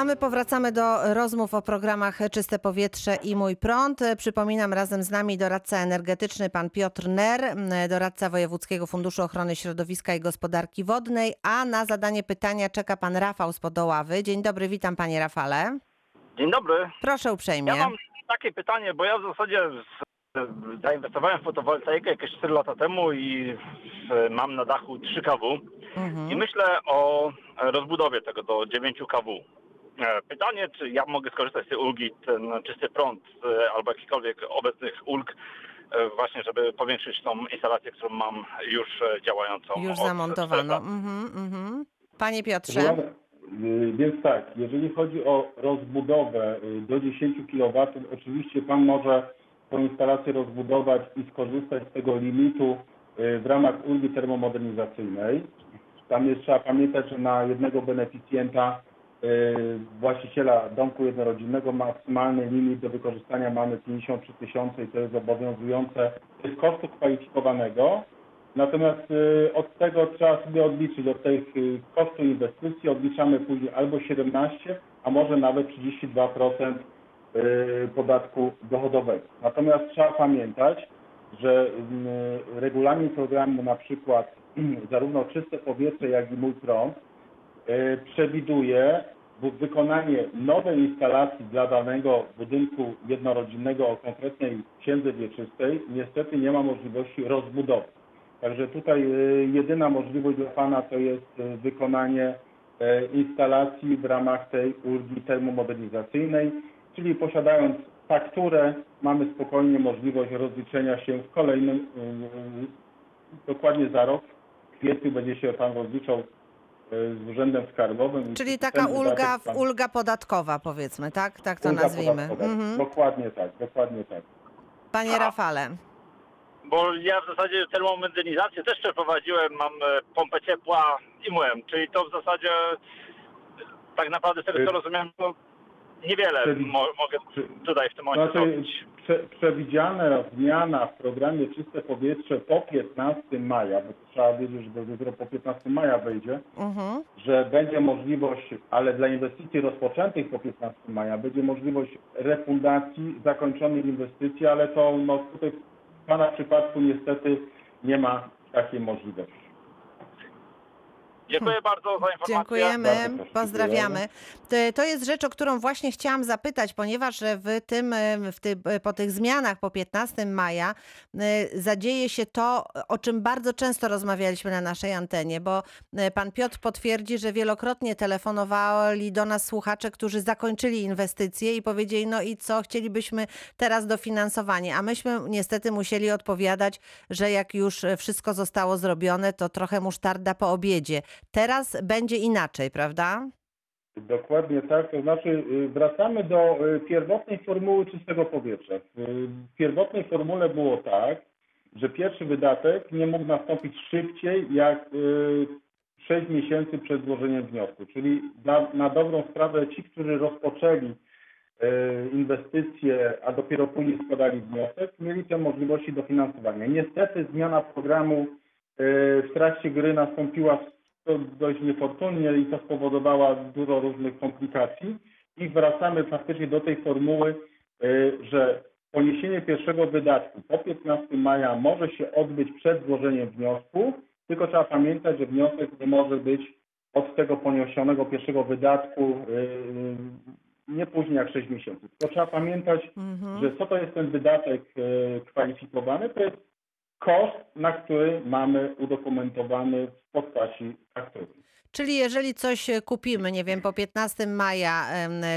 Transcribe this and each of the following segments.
A my powracamy do rozmów o programach Czyste Powietrze i Mój Prąd. Przypominam razem z nami doradca energetyczny pan Piotr Ner, doradca Wojewódzkiego Funduszu Ochrony Środowiska i Gospodarki Wodnej, a na zadanie pytania czeka pan Rafał z Podoławy. Dzień dobry, witam panie Rafale. Dzień dobry. Proszę uprzejmie. Ja mam takie pytanie, bo ja w zasadzie zainwestowałem w fotowoltaikę jakieś 4 lata temu i mam na dachu 3 kW Mhm. i myślę o rozbudowie tego do 9 kW. E, Pytanie, czy ja mogę skorzystać z tej ulgi, ten czysty prąd e, albo jakichkolwiek obecnych ulg, e, właśnie żeby powiększyć tą instalację, którą mam już działającą. Już lat. Mhm, mhm. Panie Piotrze. Y, Więc tak, jeżeli chodzi o rozbudowę y, do 10 kW, oczywiście Pan może tą instalację rozbudować i skorzystać z tego limitu y, w ramach ulgi termomodernizacyjnej. Tam jest trzeba pamiętać, że na jednego beneficjenta właściciela domku jednorodzinnego maksymalny limit do wykorzystania mamy 53 tysiące i to jest obowiązujące z kosztu kwalifikowanego. Natomiast y, od tego trzeba sobie odliczyć, od tych y, kosztu inwestycji odliczamy później albo 17, a może nawet 32% y, podatku dochodowego. Natomiast trzeba pamiętać, że y, regulamin programu na przykład zarówno czyste powietrze, jak i mój prąd y, przewiduje wykonanie nowej instalacji dla danego budynku jednorodzinnego o konkretnej księdze wieczystej. Niestety nie ma możliwości rozbudowy. Także tutaj y, jedyna możliwość dla Pana to jest y, wykonanie y, instalacji w ramach tej ulgi termomodernizacyjnej, czyli posiadając fakturę mamy spokojnie możliwość rozliczenia się w kolejnym, y, dokładnie za rok. W kwietniu będzie się Pan rozliczał z Urzędem Skarbowym. Czyli taka ulga, pan- ulga podatkowa powiedzmy, tak? Tak to ulga nazwijmy. Mhm. Dokładnie tak, dokładnie tak. Panie Rafale. Bo ja w zasadzie termomodernizację też przeprowadziłem, mam e, pompę ciepła i myłem, czyli to w zasadzie tak naprawdę z tego co Y- rozumiem, to niewiele Przewi- mo- mogę tutaj w tym momencie Znaczy, zrobić. prze, przewidziana zmiana w programie Czyste Powietrze po 15 maja, bo trzeba wiedzieć, że dopiero po 15 maja wejdzie, Mhm. że będzie możliwość, ale dla inwestycji rozpoczętych po 15 maja, będzie możliwość refundacji zakończonych inwestycji, ale to no, tutaj w Pana przypadku niestety nie ma takiej możliwości. Dziękuję bardzo za informację. Dziękujemy, pozdrawiamy. To- To jest rzecz, o którą właśnie chciałam zapytać, ponieważ w tym, w ty, po tych zmianach po 15 maja y, zadzieje się to, o czym bardzo często rozmawialiśmy na naszej antenie, bo y, pan Piotr potwierdzi, że wielokrotnie telefonowali do nas słuchacze, którzy zakończyli inwestycje i powiedzieli, no i co, chcielibyśmy teraz dofinansowanie, a myśmy niestety musieli odpowiadać, że jak już wszystko zostało zrobione, to trochę musztarda po obiedzie. Teraz będzie inaczej, prawda? Dokładnie tak, to znaczy y, wracamy do y, pierwotnej formuły czystego powietrza. W y, pierwotnej formule było tak, że pierwszy wydatek nie mógł nastąpić szybciej jak y, 6 miesięcy przed złożeniem wniosku. Czyli na, na dobrą sprawę ci, którzy rozpoczęli inwestycje, a dopiero później składali wniosek, mieli te możliwości dofinansowania. Niestety zmiana programu w trakcie gry nastąpiła to dość niefortunnie i to spowodowało dużo różnych komplikacji i wracamy faktycznie do tej formuły, y, że poniesienie pierwszego wydatku po 15 maja może się odbyć przed złożeniem wniosku, tylko trzeba pamiętać, że wniosek nie może być od tego poniesionego pierwszego wydatku y, nie później jak 6 miesięcy. Tylko trzeba pamiętać, Mhm. że co to jest ten wydatek y, kwalifikowany? To jest koszt, na który mamy udokumentowany w postaci faktury. Czyli jeżeli coś e, kupimy, nie wiem, po 15 maja,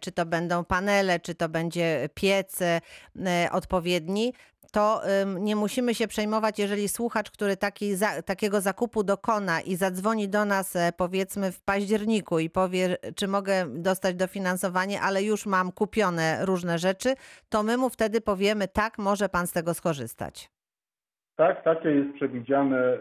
czy to będą panele, czy to będzie piec e, odpowiedni, to nie musimy się przejmować, jeżeli słuchacz, który taki, za, takiego zakupu dokona i zadzwoni do nas e, powiedzmy w październiku i powie, czy mogę dostać dofinansowanie, ale już mam kupione różne rzeczy, to my mu wtedy powiemy, tak, może pan z tego skorzystać. Tak, takie jest przewidziane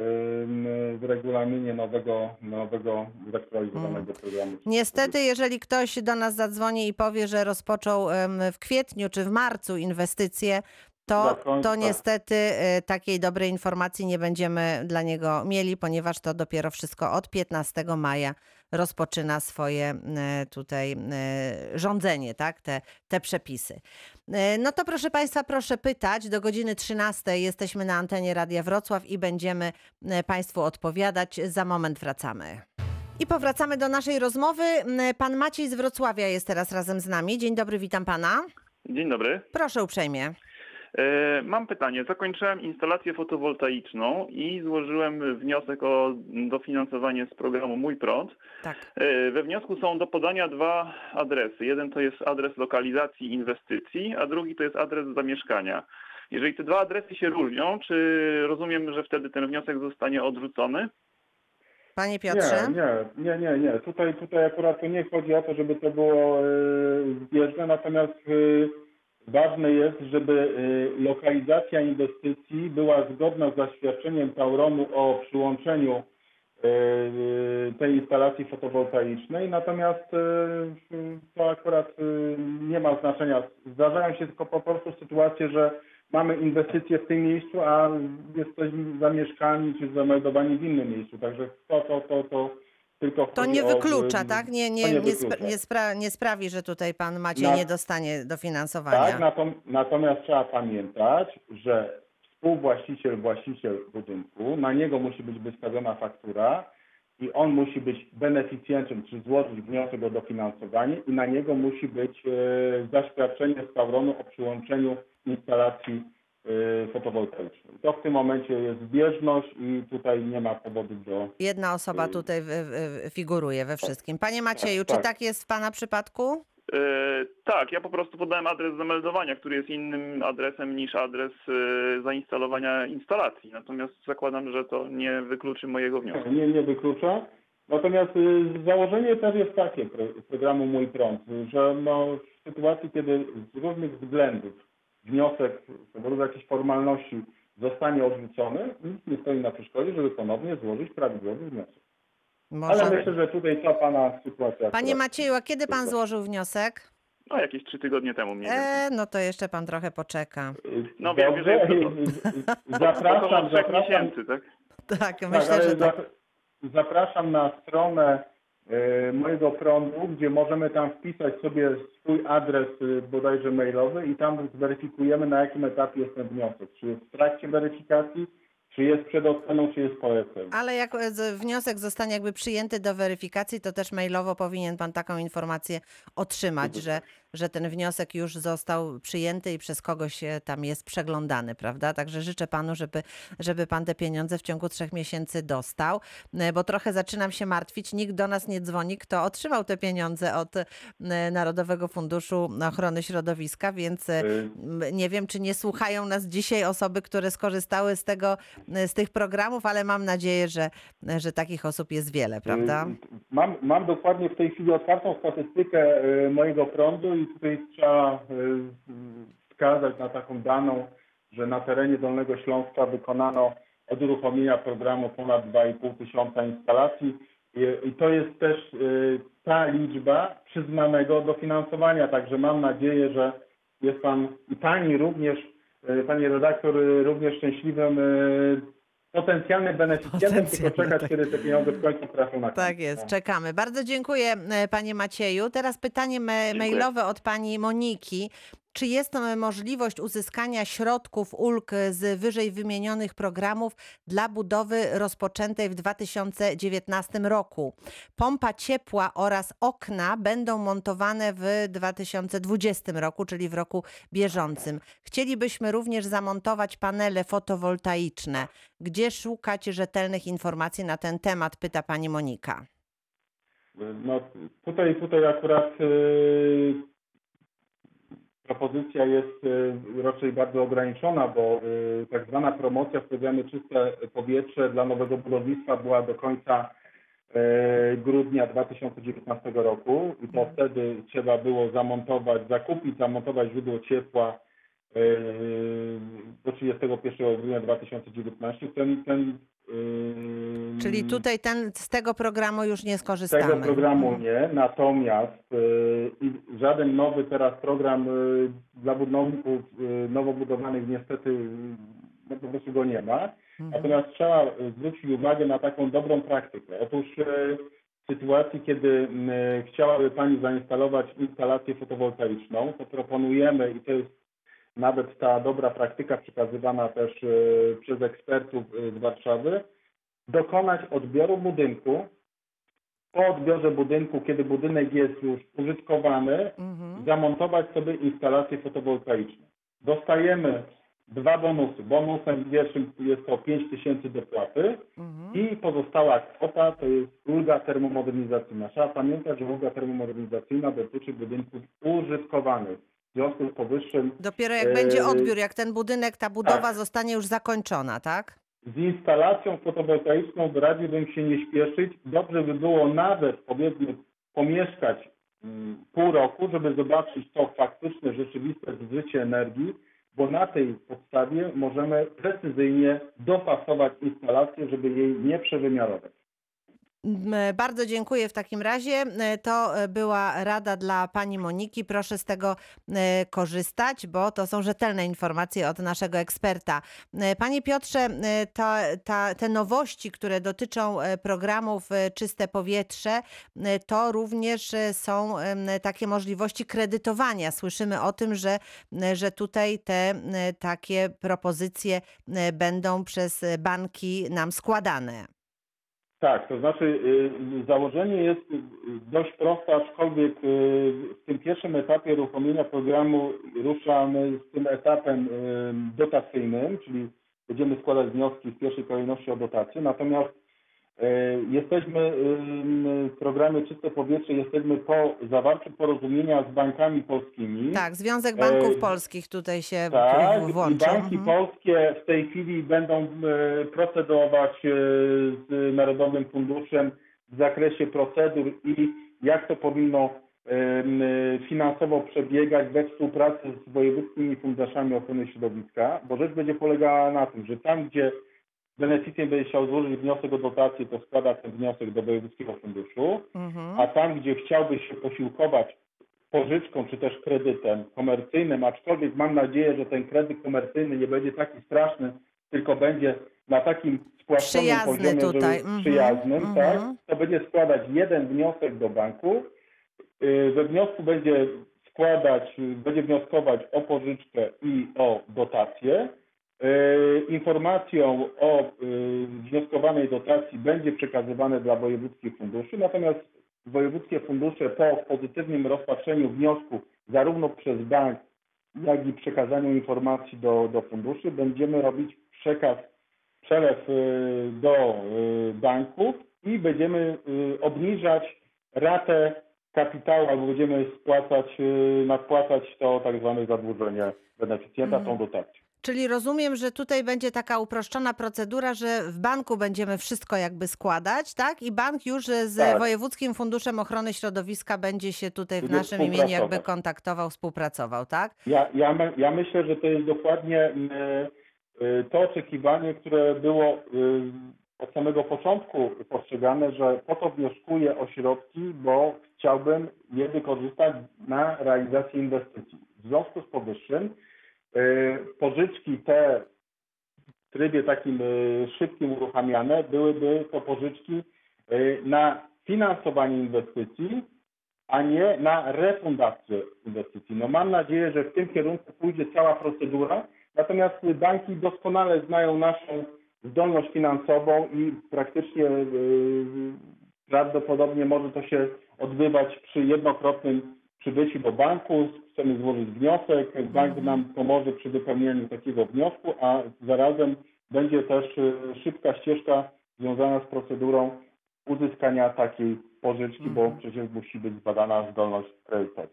w regulaminie nowego, nowego zaktualizowanego programu. Niestety, jeżeli ktoś do nas zadzwoni i powie, że rozpoczął w kwietniu czy w marcu inwestycje, to, to niestety y, takiej dobrej informacji nie będziemy dla niego mieli, ponieważ to dopiero wszystko od 15 maja rozpoczyna swoje y, tutaj y, rządzenie, tak? te, te przepisy. No to proszę Państwa, proszę pytać. Do godziny 13 jesteśmy na antenie Radia Wrocław i będziemy Państwu odpowiadać. Za moment wracamy. I powracamy do naszej rozmowy. Pan Maciej z Wrocławia jest teraz razem z nami. Dzień dobry, witam Pana. Dzień dobry. Proszę uprzejmie. E, Mam pytanie. Zakończyłem instalację fotowoltaiczną i złożyłem wniosek o dofinansowanie z programu Mój Prąd. Tak. E, We wniosku są do podania dwa adresy. Jeden to jest adres lokalizacji inwestycji, a drugi to jest adres zamieszkania. Jeżeli te dwa adresy się różnią, czy rozumiem, że wtedy ten wniosek zostanie odrzucony? Panie Piotrze? Nie, nie, nie, nie, nie. Tutaj, tutaj akurat to nie chodzi o to, żeby to było yy, zbieżne, natomiast yy, ważne jest, żeby yy, lokalizacja inwestycji była zgodna z zaświadczeniem Tauronu o przyłączeniu yy, tej instalacji fotowoltaicznej, natomiast to akurat nie ma znaczenia. Zdarzają się tylko po prostu sytuacje, że mamy inwestycje w tym miejscu, a jesteśmy zamieszkani czy zameldowani w innym miejscu. Także to, to, to, to tylko To nie o, wyklucza, y, tak? Nie, nie, nie nie, wyklucza. spra- nie, spra- nie sprawi, że tutaj pan Maciej Na- nie dostanie dofinansowania. Tak, natom- natomiast trzeba pamiętać, że współwłaściciel, właściciel budynku, na niego musi być wystawiona faktura i on musi być beneficjentem, czy złożyć wniosek o dofinansowanie i na niego musi być e, zaświadczenie z Tauronu o przyłączeniu instalacji e, fotowoltaicznej. To w tym momencie jest zbieżność i tutaj nie ma powodu do Jedna osoba Y- tutaj figuruje we wszystkim. Panie Macieju, tak. czy tak jest w pana przypadku? E, Tak, ja po prostu podałem adres zameldowania, który jest innym adresem niż adres e, zainstalowania instalacji. Natomiast zakładam, że to nie wykluczy mojego wniosku. Nie, nie wyklucza. Natomiast y, założenie też jest takie pro- programu Mój Prąd, że no, w sytuacji, kiedy z różnych względów wniosek z powodu jakichś formalności zostanie odrzucony, nic nie stoi na przeszkodzie, żeby ponownie złożyć prawidłowy wniosek. Może. Ale myślę, że tutaj ta pana sytuacja. Panie akurat- Macieju, a kiedy pan złożył wniosek? No jakieś trzy tygodnie temu mniej więcej. E, no to jeszcze pan trochę poczeka. Y, No wiem, Dobrze, że to- y, y, zapraszam, zapraszam, miesięcy, tak? Tak, Tak, myślę, ale że tak. zap- Zapraszam na stronę e, mojego prądu, gdzie możemy tam wpisać sobie swój adres e, bodajże mailowy i tam zweryfikujemy na jakim etapie jest ten wniosek. Czy jest w trakcie weryfikacji, czy jest przed oceną, czy jest po ocenie. Ale jak e, wniosek zostanie jakby przyjęty do weryfikacji, to też mailowo powinien pan taką informację otrzymać, że, że ten wniosek już został przyjęty i przez kogoś tam jest przeglądany, prawda? Także życzę panu, żeby, żeby pan te pieniądze w ciągu trzech miesięcy dostał, e, bo trochę zaczynam się martwić. Nikt do nas nie dzwoni, kto otrzymał te pieniądze od e, Narodowego Funduszu Ochrony Środowiska, więc e, Y, Nie wiem, czy nie słuchają nas dzisiaj osoby, które skorzystały z tego, z tych programów, ale mam nadzieję, że, że takich osób jest wiele, prawda? Y, Mam, mam dokładnie w tej chwili otwartą statystykę y, mojego prądu i tutaj trzeba y, wskazać na taką daną, że na terenie Dolnego Śląska wykonano od uruchomienia programu ponad 2,5 tysiąca instalacji. I, to jest też y, ta liczba przyznanego dofinansowania, także mam nadzieję, że jest Pan i Pani również, y, Pani redaktor, również szczęśliwym y, potencjalnym beneficjentem, tylko czekać, tak. kiedy te pieniądze w końcu trafią na konto. Tak jest, czekamy. Bardzo dziękuję e, panie Macieju. Teraz pytanie me- Dziękuję. mailowe od pani Moniki. Czy jest e, możliwość uzyskania środków ulg z wyżej wymienionych programów dla budowy rozpoczętej w 2019 roku? Pompa ciepła oraz okna będą montowane w 2020 roku, czyli w roku bieżącym. Chcielibyśmy również zamontować panele fotowoltaiczne. Gdzie szukać rzetelnych informacji na ten temat? Pyta pani Monika. No tutaj, tutaj akurat y, propozycja jest y, raczej bardzo ograniczona, bo y, tak zwana promocja w programie Czyste Powietrze dla nowego budownictwa była do końca y, grudnia 2019 roku i to wtedy trzeba było zamontować, zakupić, zamontować źródło ciepła do 31 grudnia 2019. Ten, ten y, Czyli tutaj ten, z tego programu już nie Z skorzystamy. tego programu nie, natomiast y, i żaden nowy teraz program y, dla budowników y, nowo budowanych niestety no, po prostu go nie ma. Mhm. Natomiast trzeba zwrócić uwagę na taką dobrą praktykę. Otóż w sytuacji, kiedy chciałaby Pani zainstalować instalację fotowoltaiczną, to proponujemy i to jest nawet ta dobra praktyka przekazywana też y, przez ekspertów y, z Warszawy, dokonać odbioru budynku. Po odbiorze budynku, kiedy budynek jest już użytkowany, Mhm. zamontować sobie instalację fotowoltaiczną. Dostajemy dwa bonusy. Bonusem pierwszym jest to 5 tysięcy dopłaty Mhm. i pozostała kwota to jest ulga termomodernizacyjna. Trzeba pamiętać, że ulga termomodernizacyjna dotyczy budynków użytkowanych. Związku z powyższym Dopiero jak będzie odbiór, jak ten budynek, ta budowa tak. zostanie już zakończona, tak? z instalacją fotowoltaiczną radziłbym się nie śpieszyć. Dobrze by było nawet, powiedzmy, pomieszkać mm, pół roku, żeby zobaczyć to faktyczne, rzeczywiste zużycie energii, bo na tej podstawie możemy precyzyjnie dopasować instalację, żeby jej nie przewymiarować. M, Bardzo dziękuję w takim razie. E, To e, była rada dla pani Moniki. Proszę z tego e, korzystać, bo to są rzetelne informacje od naszego eksperta. E, Panie Piotrze, e, ta, ta, te nowości, które dotyczą e, programów e, Czyste Powietrze, e, to również e, są takie możliwości kredytowania. Słyszymy o tym, że, e, że tutaj te e, takie propozycje e, będą przez e, banki nam składane. Tak, to znaczy y, założenie jest dość proste, aczkolwiek y, w tym pierwszym etapie uruchomienia programu ruszamy z tym etapem dotacyjnym, czyli będziemy składać wnioski w pierwszej kolejności o dotację, natomiast jesteśmy y, w programie Czyste Powietrze, jesteśmy po zawarciu porozumienia z bankami polskimi. Tak, Związek Banków E, Polskich tutaj się Tak, włączył. banki Mhm. polskie w tej chwili będą e, procedować e, z Narodowym Funduszem w zakresie procedur i jak to powinno e, finansowo przebiegać we współpracy z wojewódzkimi funduszami ochrony środowiska, bo rzecz będzie polegała na tym, że tam, gdzie beneficjent będzie chciał złożyć wniosek o dotację, to składa ten wniosek do wojewódzkiego funduszu, Mhm. a tam, gdzie chciałby się posiłkować pożyczką czy też kredytem komercyjnym, aczkolwiek mam nadzieję, że ten kredyt komercyjny nie będzie taki straszny, tylko będzie na takim Przyjazny poziomie, tutaj, mhm, przyjaznym, mhm. tak, to będzie składać jeden wniosek do banku. Yy, We wniosku będzie składać, yy, będzie wnioskować o pożyczkę i o dotację. Yy, Informacją o yy, wnioskowanej dotacji będzie przekazywane dla wojewódzkich funduszy, natomiast wojewódzkie fundusze po pozytywnym rozpatrzeniu wniosku zarówno przez bank, jak i przekazaniu informacji do, do funduszy będziemy robić przekaz, przelew y, do banków i będziemy obniżać ratę kapitału, albo będziemy spłacać, nadpłacać to tak zwane zadłużenie beneficjenta, tą dotację. Czyli rozumiem, że tutaj będzie taka uproszczona procedura, że w banku będziemy wszystko jakby składać, tak? I bank już z Tak. Wojewódzkim Funduszem Ochrony Środowiska będzie się tutaj w naszym imieniu jakby kontaktował, współpracował, tak? Ja, ja, my- ja myślę, że to jest dokładnie y, y, to oczekiwanie, które było y, od samego początku postrzegane, że po to wnioskuję o środki, bo chciałbym je wykorzystać na realizację inwestycji. W związku z powyższym pożyczki te w trybie takim y, szybkim uruchamiane byłyby to pożyczki y, na finansowanie inwestycji, a nie na refundację inwestycji. No mam nadzieję, że w tym kierunku pójdzie cała procedura, natomiast banki doskonale znają naszą zdolność finansową i praktycznie prawdopodobnie może to się odbywać przy jednokrotnym przybyciu do banku, chcemy złożyć wniosek, bank nam pomoże przy wypełnieniu takiego wniosku, a zarazem będzie też yy, szybka ścieżka związana z procedurą uzyskania takiej pożyczki, bo przecież musi być zbadana zdolność kredytowa.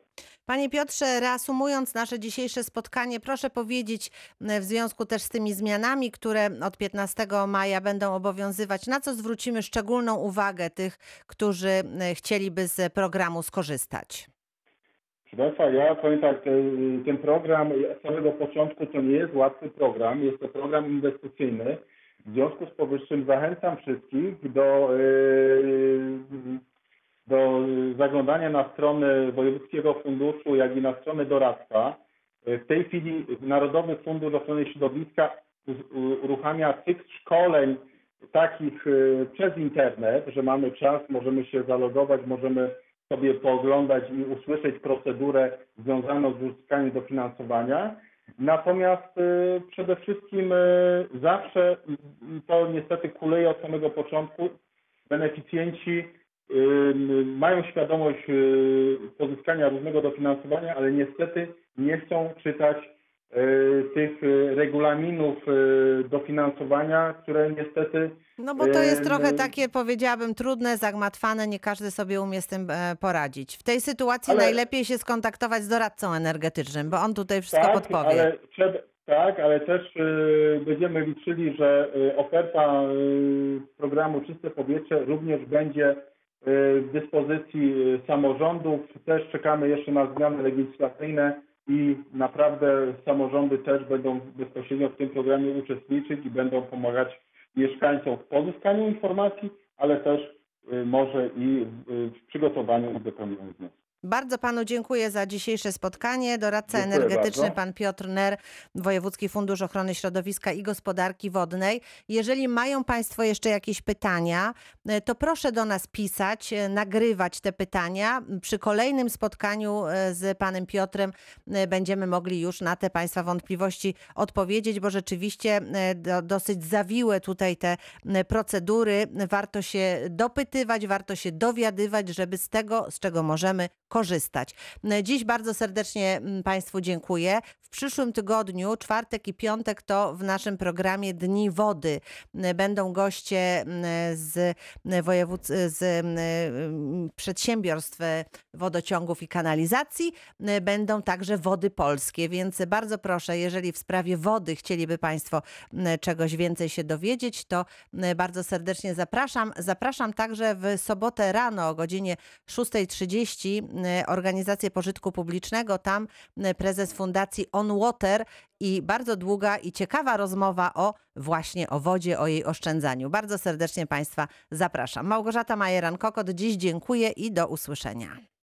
Panie Piotrze, reasumując nasze dzisiejsze spotkanie, proszę powiedzieć w związku też z tymi zmianami, które od 15 maja będą obowiązywać, na co zwrócimy szczególną uwagę tych, którzy chcieliby z programu skorzystać? Proszę Państwa, ja powiem tak, te- ten program od samego początku to nie jest łatwy program, jest to program inwestycyjny. W związku z powyższym zachęcam wszystkich do, yy, do zaglądania na stronę Wojewódzkiego Funduszu, jak i na stronę doradztwa. W tej chwili Narodowy Fundusz Ochrony Środowiska uruchamia cykl szkoleń takich przez internet, że mamy czas, możemy się zalogować, możemy sobie pooglądać i usłyszeć procedurę związaną z uzyskaniem dofinansowania. Natomiast y, przede wszystkim y, zawsze, to niestety kuleje od samego początku, beneficjenci y, mają świadomość pozyskania różnego dofinansowania, ale niestety nie chcą czytać tych y, regulaminów y, dofinansowania, które niestety No bo to jest trochę takie, powiedziałabym, trudne, zagmatwane, nie każdy sobie umie z tym e, poradzić. W tej sytuacji Ale- najlepiej się skontaktować z doradcą energetycznym, bo on tutaj wszystko tak, podpowie. Ale trzeba, tak, ale też będziemy liczyli, że oferta programu Czyste Powietrze również będzie w dyspozycji samorządów. Też czekamy jeszcze na zmiany legislacyjne i naprawdę samorządy też będą bezpośrednio w tym programie uczestniczyć i będą pomagać mieszkańcom w pozyskaniu informacji, ale też y, może i w, y, przygotowaniu i wypełnieniu wniosków. Bardzo panu dziękuję za dzisiejsze spotkanie. Doradca Dziękuję energetyczny bardzo. pan Piotr Ner, Wojewódzki Fundusz Ochrony Środowiska i Gospodarki Wodnej. Jeżeli mają państwo jeszcze jakieś pytania, e, to proszę do nas pisać, e, nagrywać te pytania. Przy kolejnym spotkaniu e, z panem Piotrem będziemy mogli już na te państwa wątpliwości odpowiedzieć, bo rzeczywiście do, dosyć zawiłe tutaj te procedury. Warto się dopytywać, warto się dowiadywać, żeby z tego, z czego możemy korzystać. Dziś bardzo serdecznie m, Państwu dziękuję. W przyszłym tygodniu, czwartek i piątek, to w naszym programie Dni Wody będą goście m, z wojewódz, z m, przedsiębiorstw e, wodociągów i kanalizacji. M, Będą także wody polskie, więc bardzo proszę, jeżeli w sprawie wody chcieliby Państwo czegoś więcej się dowiedzieć, to bardzo serdecznie zapraszam. Zapraszam także w sobotę rano o godzinie 6.30 m, organizację pożytku publicznego. Tam m, prezes Fundacji On Water i bardzo długa i ciekawa rozmowa o właśnie o wodzie, o jej oszczędzaniu. Bardzo serdecznie Państwa zapraszam. Małgorzata Majeran-Kokot, dziś dziękuję i do usłyszenia.